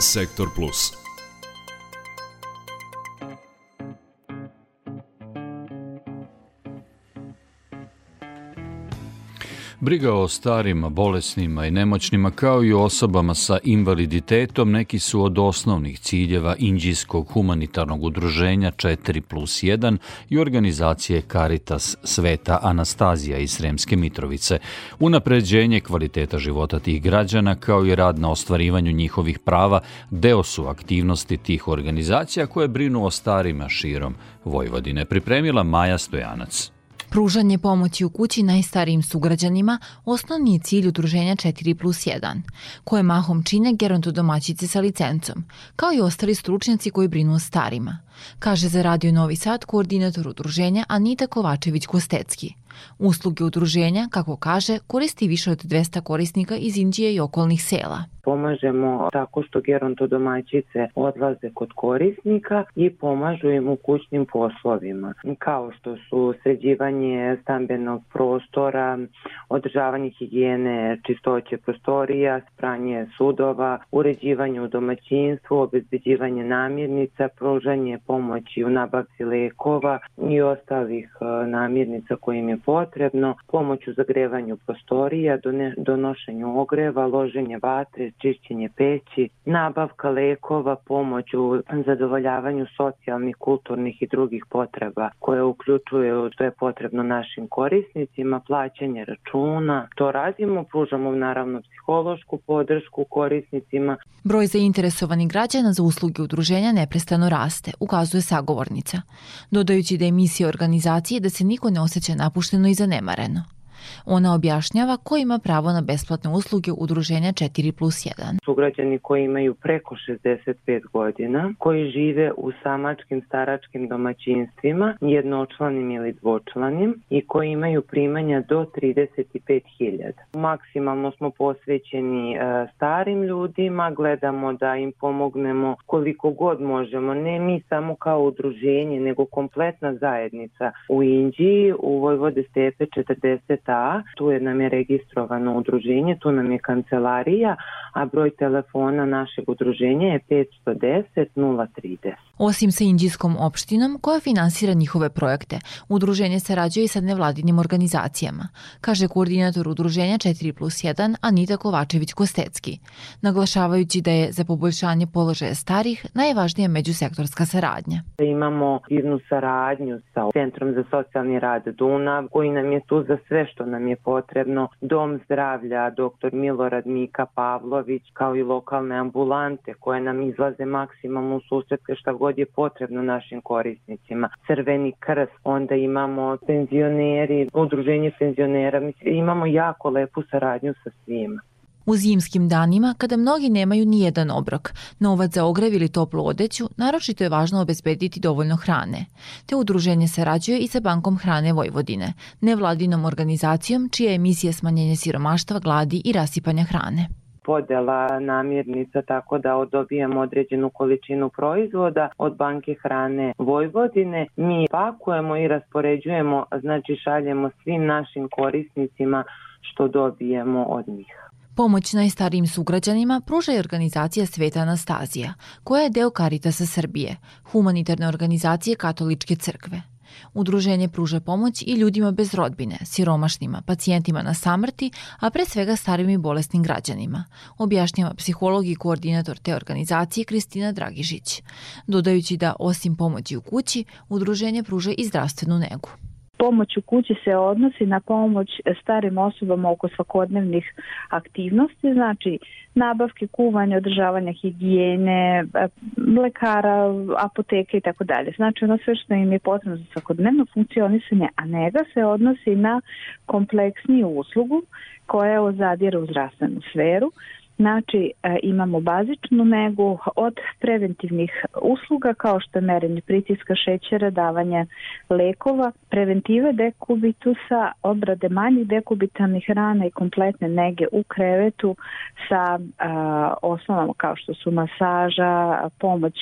Sektor Plus. Briga o starima, bolesnima i nemoćnima kao i osobama sa invaliditetom neki su od osnovnih ciljeva Inđijskog humanitarnog udruženja 4 plus 1 i organizacije Caritas Sveta Anastazija iz Sremske Mitrovice. Unapređenje kvaliteta života tih građana kao i rad na ostvarivanju njihovih prava deo su aktivnosti tih organizacija koje brinu o starima širom Vojvodine. Pripremila Maja Stojanac. Pružanje pomoći u kući najstarijim sugrađanima osnovni je cilj udruženja 4 plus 1, koje mahom čine gerontodomaćice sa licencom, kao i ostali stručnjaci koji brinu o starima, kaže za Radio Novi Sad koordinator udruženja Anita Kovačević-Kostecki. Usluge udruženja, kako kaže, koristi više od 200 korisnika iz Indije i okolnih sela. Pomažemo tako što gerontodomaćice odlaze kod korisnika i pomažu im u kućnim poslovima, kao što su sređivanje stambenog prostora, održavanje higijene, čistoće prostorija, spranje sudova, uređivanje u domaćinstvu, obezbeđivanje namirnica, pružanje pomoći u nabavci lekova i ostalih e, namirnica koje im je potrebno, pomoć u zagrevanju prostorija, donošenju ogreva, loženje vatre, čišćenje peći, nabavka lekova, pomoć u zadovoljavanju socijalnih, kulturnih i drugih potreba koje uključuju što je potrebno našim korisnicima, plaćanje računa. To radimo, pružamo naravno psihološku podršku korisnicima. Broj zainteresovanih građana za usluge udruženja neprestano raste, ukazuje sagovornica, dodajući da je misija organizacije da se niko ne osjeća napušteno i zanemareno. Ona objašnjava ko ima pravo na besplatne usluge udruženja 4 plus 1. Sugrađani koji imaju preko 65 godina, koji žive u samačkim staračkim domaćinstvima, jednočlanim ili dvočlanim i koji imaju primanja do 35.000. Maksimalno smo posvećeni e, starim ljudima, gledamo da im pomognemo koliko god možemo, ne mi samo kao udruženje, nego kompletna zajednica u Indiji, u Vojvode Stepe 40 A, tu je nam je registrovano udruženje, tu nam je kancelarija, a broj telefona našeg udruženja je 510 030. Osim sa Indijskom opštinom koja finansira njihove projekte, udruženje sarađuje i sa nevladinim organizacijama, kaže koordinator udruženja 4 plus 1 Anita Kovačević-Kostecki, naglašavajući da je za poboljšanje položaja starih najvažnija međusektorska saradnja. Imamo divnu saradnju sa Centrom za socijalni rad Dunav, koji nam je tu za sve što nam je potrebno, Dom zdravlja, dr. Milorad Mika Pavlović, kao i lokalne ambulante koje nam izlaze maksimalno u susret šta god je potrebno našim korisnicima. Crveni krst, onda imamo penzioneri, udruženje penzionera, imamo jako lepu saradnju sa svima. U zimskim danima, kada mnogi nemaju ni jedan obrok, novac za ogrev ili toplu odeću, naročito je važno obezbediti dovoljno hrane. Te udruženje sarađuje i sa Bankom hrane Vojvodine, nevladinom organizacijom čija je misija smanjenje siromaštva, gladi i rasipanja hrane podela namirnica tako da dobijemo određenu količinu proizvoda od banke hrane Vojvodine. Mi pakujemo i raspoređujemo, znači šaljemo svim našim korisnicima što dobijemo od njih. Pomoć najstarijim sugrađanima pruža i organizacija Sveta Anastazija, koja je deo Karitasa Srbije, humanitarne organizacije Katoličke crkve. Udruženje pruža pomoć i ljudima bez rodbine, siromašnima, pacijentima na samrti, a pre svega starim i bolesnim građanima, objašnjava psiholog i koordinator te organizacije Kristina Dragišić, dodajući da osim pomoći u kući, udruženje pruža i zdravstvenu negu. Pomoć u kući se odnosi na pomoć starim osobama oko svakodnevnih aktivnosti, znači nabavke, kuvanje, održavanja higijene, e, lekara, apoteke i tako dalje. Znači ono sve što im je potrebno za svakodnevno funkcionisanje, a nega se odnosi na kompleksniju uslugu koja zadire u zdravstvenu sferu, Znači e, imamo bazičnu negu od preventivnih usluga kao što je merenje pritiska šećera, davanje lekova, preventive dekubitusa, obrade manjih dekubitalnih rana i kompletne nege u krevetu sa a, osnovama kao što su masaža, pomoć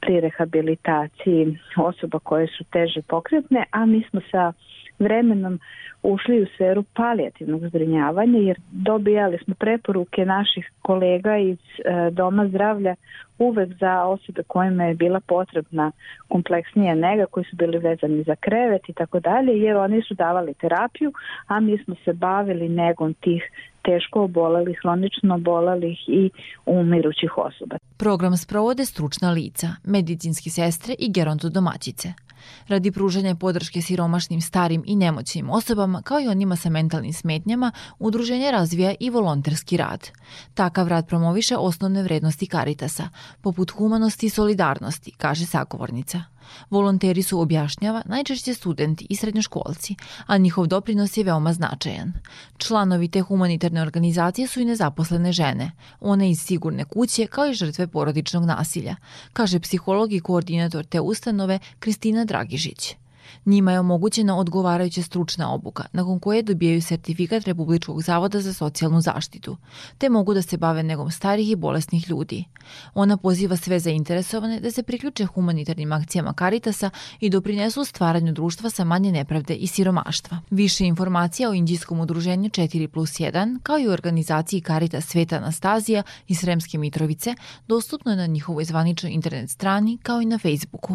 pri rehabilitaciji osoba koje su teže pokretne, a mi smo sa vremenom ušli u sferu palijativnog zbrinjavanja jer dobijali smo preporuke naših kolega iz e, Doma zdravlja uvek za osobe kojima je bila potrebna kompleksnija nega, koji su bili vezani za krevet i tako dalje, jer oni su davali terapiju, a mi smo se bavili negom tih teško obolelih, hronično obolelih i umirućih osoba. Program sprovode stručna lica, medicinski sestre i gerontodomaćice radi pružanja podrške siromašnim starim i nemoćnim osobama kao i onima sa mentalnim smetnjama, udruženje razvija i volonterski rad. Takav rad promoviše osnovne vrednosti Karitasa, poput humanosti i solidarnosti, kaže sagovornica. Volonteri su, objašnjava, najčešće studenti i srednjoškolci, a njihov doprinos je veoma značajan. Članovi te humanitarne organizacije su i nezaposlene žene, one iz sigurne kuće kao i žrtve porodičnog nasilja, kaže psiholog i koordinator te ustanove Kristina Dragižić. Njima je omogućena odgovarajuća stručna obuka, nakon koje dobijaju sertifikat Republičkog zavoda za socijalnu zaštitu, te mogu da se bave negom starih i bolesnih ljudi. Ona poziva sve zainteresovane da se priključe humanitarnim akcijama Karitasa i doprinesu stvaranju društva sa manje nepravde i siromaštva. Više informacija o Indijskom udruženju 4 plus 1, kao i organizaciji Karitas Sveta Anastazija iz Sremske Mitrovice, dostupno je na njihovoj zvaničnoj internet strani, kao i na Facebooku.